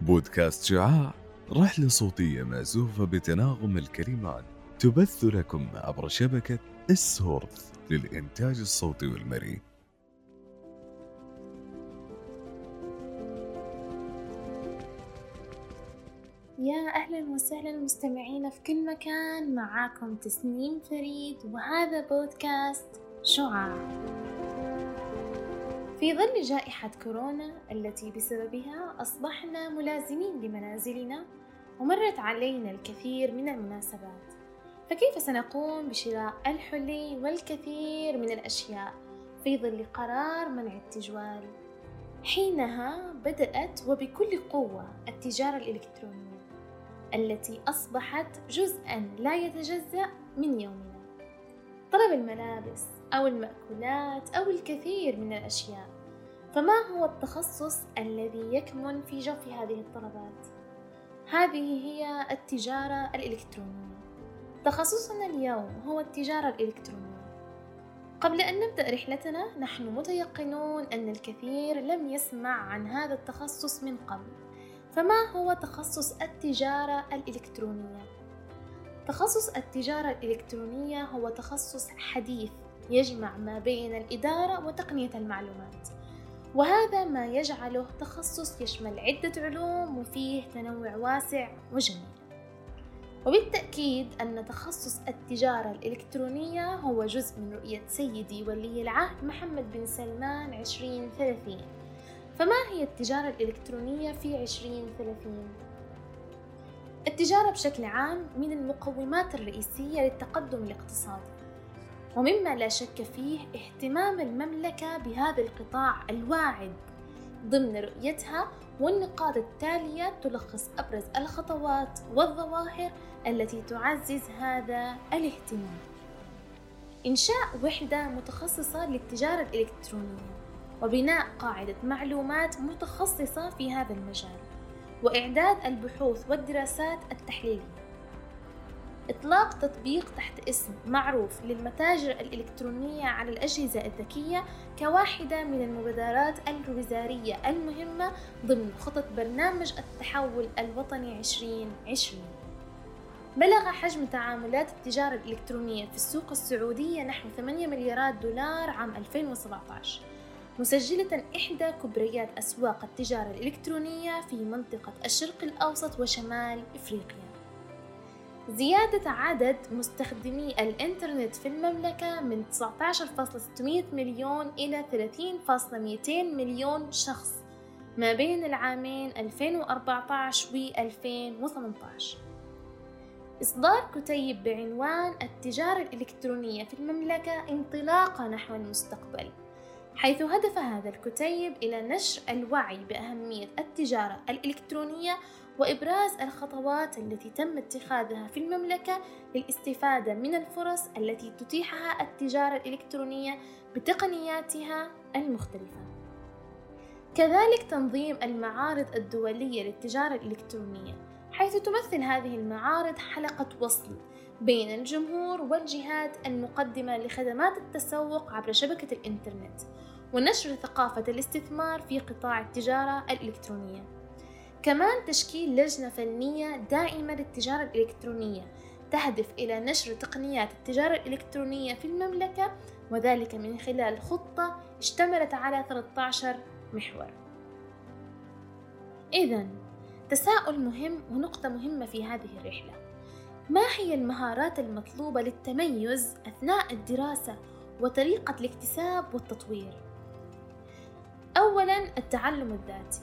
بودكاست شعاع رحلة صوتية مأزوفة بتناغم الكلمات تبث لكم عبر شبكة السورث للإنتاج الصوتي والمرئي. يا أهلا وسهلا مستمعينا في كل مكان معاكم تسنيم فريد وهذا بودكاست شعاع. في ظل جائحة كورونا التي بسببها أصبحنا ملازمين لمنازلنا ومرت علينا الكثير من المناسبات فكيف سنقوم بشراء الحلي والكثير من الأشياء في ظل قرار منع التجوال؟ حينها بدأت وبكل قوة التجارة الإلكترونية التي أصبحت جزءا لا يتجزأ من يومنا. طلب الملابس أو المأكولات أو الكثير من الأشياء فما هو التخصص الذي يكمن في جوف هذه الطلبات؟ هذه هي التجارة الإلكترونية تخصصنا اليوم هو التجارة الإلكترونية قبل أن نبدأ رحلتنا نحن متيقنون أن الكثير لم يسمع عن هذا التخصص من قبل فما هو تخصص التجارة الإلكترونية؟ تخصص التجارة الإلكترونية هو تخصص حديث يجمع ما بين الإدارة وتقنية المعلومات. وهذا ما يجعله تخصص يشمل عدة علوم وفيه تنوع واسع وجميل. وبالتأكيد أن تخصص التجارة الإلكترونية هو جزء من رؤية سيدي ولي العهد محمد بن سلمان 2030 فما هي التجارة الإلكترونية في 2030؟ التجارة بشكل عام من المقومات الرئيسية للتقدم الاقتصادي ومما لا شك فيه اهتمام المملكة بهذا القطاع الواعد ضمن رؤيتها والنقاط التالية تلخص أبرز الخطوات والظواهر التي تعزز هذا الاهتمام. إنشاء وحدة متخصصة للتجارة الإلكترونية وبناء قاعدة معلومات متخصصة في هذا المجال وإعداد البحوث والدراسات التحليلية. إطلاق تطبيق تحت اسم معروف للمتاجر الإلكترونية على الأجهزة الذكية كواحدة من المبادرات الوزارية المهمة ضمن خطط برنامج التحول الوطني 2020 بلغ حجم تعاملات التجارة الإلكترونية في السوق السعودية نحو 8 مليارات دولار عام 2017 مسجلة إحدى كبريات أسواق التجارة الإلكترونية في منطقة الشرق الأوسط وشمال إفريقيا. زيادة عدد مستخدمي الإنترنت في المملكة من 19.600 مليون إلى 30.200 مليون شخص ما بين العامين 2014 و 2018 إصدار كتيب بعنوان التجارة الإلكترونية في المملكة انطلاقة نحو المستقبل. حيث هدف هذا الكتيب إلى نشر الوعي بأهمية التجارة الإلكترونية وإبراز الخطوات التي تم اتخاذها في المملكة للاستفادة من الفرص التي تتيحها التجارة الإلكترونية بتقنياتها المختلفة. كذلك تنظيم المعارض الدولية للتجارة الإلكترونية، حيث تمثل هذه المعارض حلقة وصل بين الجمهور والجهات المقدمة لخدمات التسوق عبر شبكة الإنترنت، ونشر ثقافة الاستثمار في قطاع التجارة الإلكترونية. كمان تشكيل لجنة فنية دائمة للتجارة الإلكترونية تهدف إلى نشر تقنيات التجارة الإلكترونية في المملكة وذلك من خلال خطة اشتملت على 13 محور إذا تساؤل مهم ونقطة مهمة في هذه الرحلة ما هي المهارات المطلوبة للتميز أثناء الدراسة وطريقة الاكتساب والتطوير؟ أولا التعلم الذاتي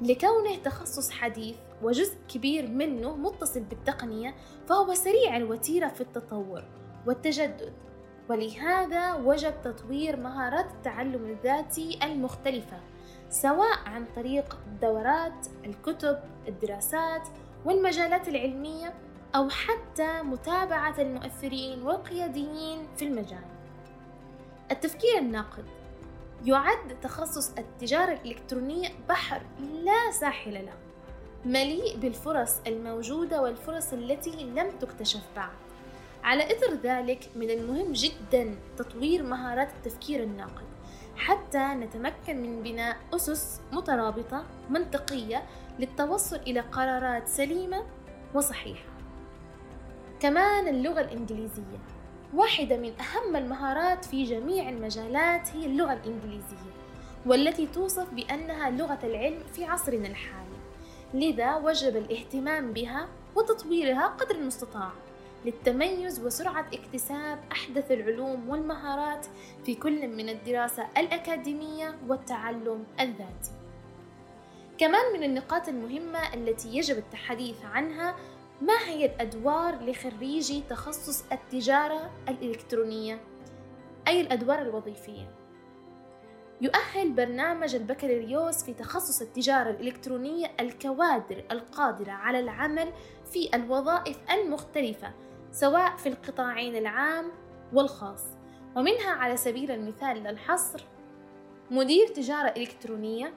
لكونه تخصص حديث وجزء كبير منه متصل بالتقنية فهو سريع الوتيرة في التطور والتجدد ولهذا وجب تطوير مهارات التعلم الذاتي المختلفة سواء عن طريق الدورات، الكتب، الدراسات والمجالات العلمية أو حتى متابعة المؤثرين والقياديين في المجال. التفكير الناقد يعد تخصص التجارة الإلكترونية بحر لا ساحل له مليء بالفرص الموجودة والفرص التي لم تكتشف بعد على إثر ذلك من المهم جدا تطوير مهارات التفكير الناقد حتى نتمكن من بناء أسس مترابطة منطقية للتوصل إلى قرارات سليمة وصحيحة. كمان اللغة الإنجليزية واحدة من أهم المهارات في جميع المجالات هي اللغة الإنجليزية والتي توصف بأنها لغة العلم في عصرنا الحالي لذا وجب الاهتمام بها وتطويرها قدر المستطاع للتميز وسرعة اكتساب أحدث العلوم والمهارات في كل من الدراسة الأكاديمية والتعلم الذاتي. كمان من النقاط المهمة التي يجب التحديث عنها ما هي الأدوار لخريجي تخصص التجارة الإلكترونية؟ أي الأدوار الوظيفية؟ يؤهل برنامج البكالوريوس في تخصص التجارة الإلكترونية الكوادر القادرة على العمل في الوظائف المختلفة سواء في القطاعين العام والخاص. ومنها على سبيل المثال للحصر مدير تجارة إلكترونية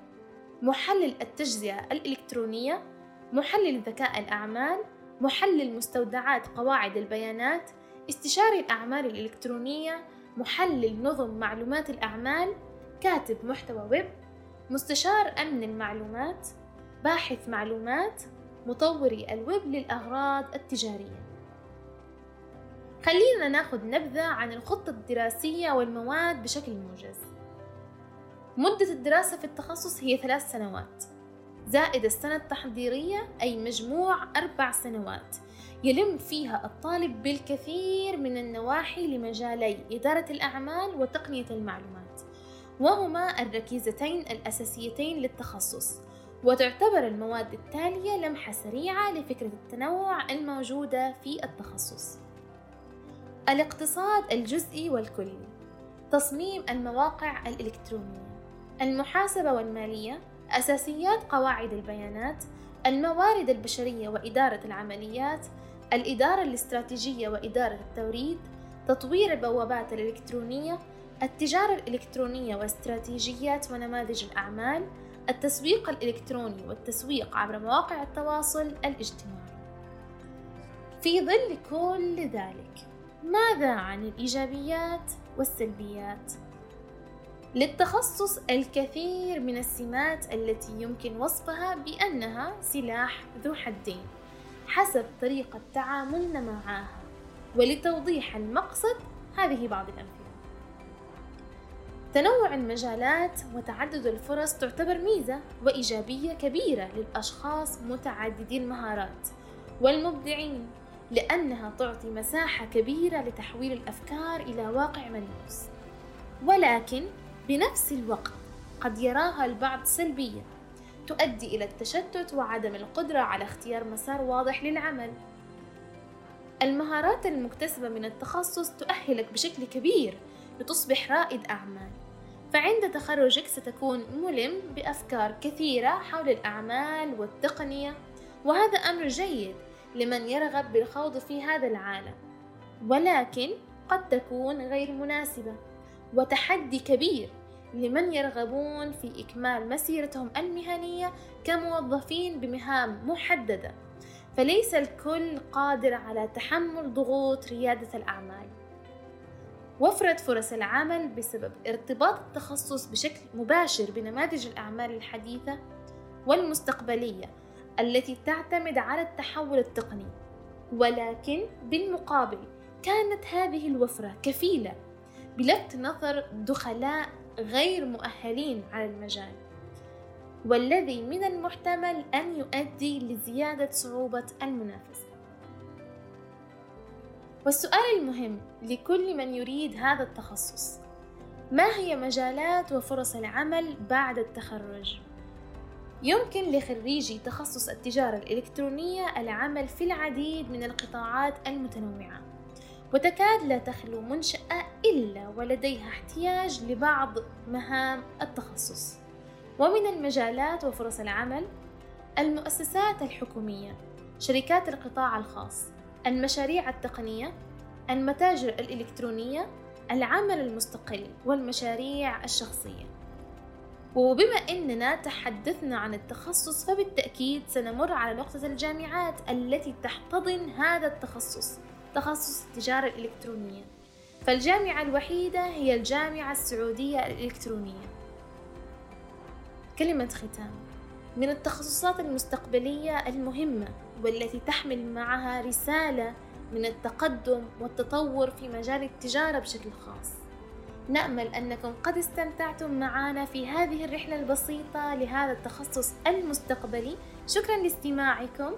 محلل التجزئة الإلكترونية محلل ذكاء الأعمال محلل مستودعات قواعد البيانات استشاري الأعمال الإلكترونية محلل نظم معلومات الأعمال كاتب محتوى ويب مستشار أمن المعلومات باحث معلومات مطوري الويب للأغراض التجارية. خلينا ناخذ نبذة عن الخطة الدراسية والمواد بشكل موجز. مدة الدراسة في التخصص هي ثلاث سنوات. زائد السنة التحضيرية أي مجموع أربع سنوات. يلم فيها الطالب بالكثير من النواحي لمجالي إدارة الأعمال وتقنية المعلومات. وهما الركيزتين الأساسيتين للتخصص. وتعتبر المواد التالية لمحة سريعة لفكرة التنوع الموجودة في التخصص. الاقتصاد الجزئي والكلي. تصميم المواقع الإلكترونية. المحاسبة والمالية. أساسيات قواعد البيانات الموارد البشرية وإدارة العمليات الإدارة الاستراتيجية وإدارة التوريد تطوير البوابات الإلكترونية التجارة الإلكترونية واستراتيجيات ونماذج الأعمال التسويق الإلكتروني والتسويق عبر مواقع التواصل الاجتماعي في ظل كل ذلك ماذا عن الإيجابيات والسلبيات؟ للتخصص الكثير من السمات التي يمكن وصفها بأنها سلاح ذو حدين حسب طريقة تعاملنا معها. ولتوضيح المقصد هذه بعض الأمثلة. تنوع المجالات وتعدد الفرص تعتبر ميزة وإيجابية كبيرة للأشخاص متعددي المهارات والمبدعين لأنها تعطي مساحة كبيرة لتحويل الأفكار إلى واقع ملموس. ولكن بنفس الوقت قد يراها البعض سلبية تؤدي إلى التشتت وعدم القدرة على اختيار مسار واضح للعمل. المهارات المكتسبة من التخصص تؤهلك بشكل كبير لتصبح رائد أعمال. فعند تخرجك ستكون ملم بأفكار كثيرة حول الأعمال والتقنية وهذا أمر جيد لمن يرغب بالخوض في هذا العالم ولكن قد تكون غير مناسبة. وتحدي كبير لمن يرغبون في إكمال مسيرتهم المهنية كموظفين بمهام محددة. فليس الكل قادر على تحمل ضغوط ريادة الأعمال. وفرة فرص العمل بسبب ارتباط التخصص بشكل مباشر بنماذج الأعمال الحديثة والمستقبلية التي تعتمد على التحول التقني. ولكن بالمقابل كانت هذه الوفرة كفيلة بلفت نظر دخلاء غير مؤهلين على المجال والذي من المحتمل أن يؤدي لزيادة صعوبة المنافسة والسؤال المهم لكل من يريد هذا التخصص ما هي مجالات وفرص العمل بعد التخرج؟ يمكن لخريجي تخصص التجارة الإلكترونية العمل في العديد من القطاعات المتنوعة وتكاد لا تخلو منشأة إلا ولديها احتياج لبعض مهام التخصص. ومن المجالات وفرص العمل المؤسسات الحكومية شركات القطاع الخاص المشاريع التقنية المتاجر الإلكترونية العمل المستقل والمشاريع الشخصية. وبما أننا تحدثنا عن التخصص فبالتأكيد سنمر على نقطة الجامعات التي تحتضن هذا التخصص تخصص التجارة الإلكترونية. فالجامعة الوحيدة هي الجامعة السعودية الإلكترونية. كلمة ختام. من التخصصات المستقبلية المهمة والتي تحمل معها رسالة من التقدم والتطور في مجال التجارة بشكل خاص. نأمل أنكم قد استمتعتم معنا في هذه الرحلة البسيطة لهذا التخصص المستقبلي. شكرا لاستماعكم.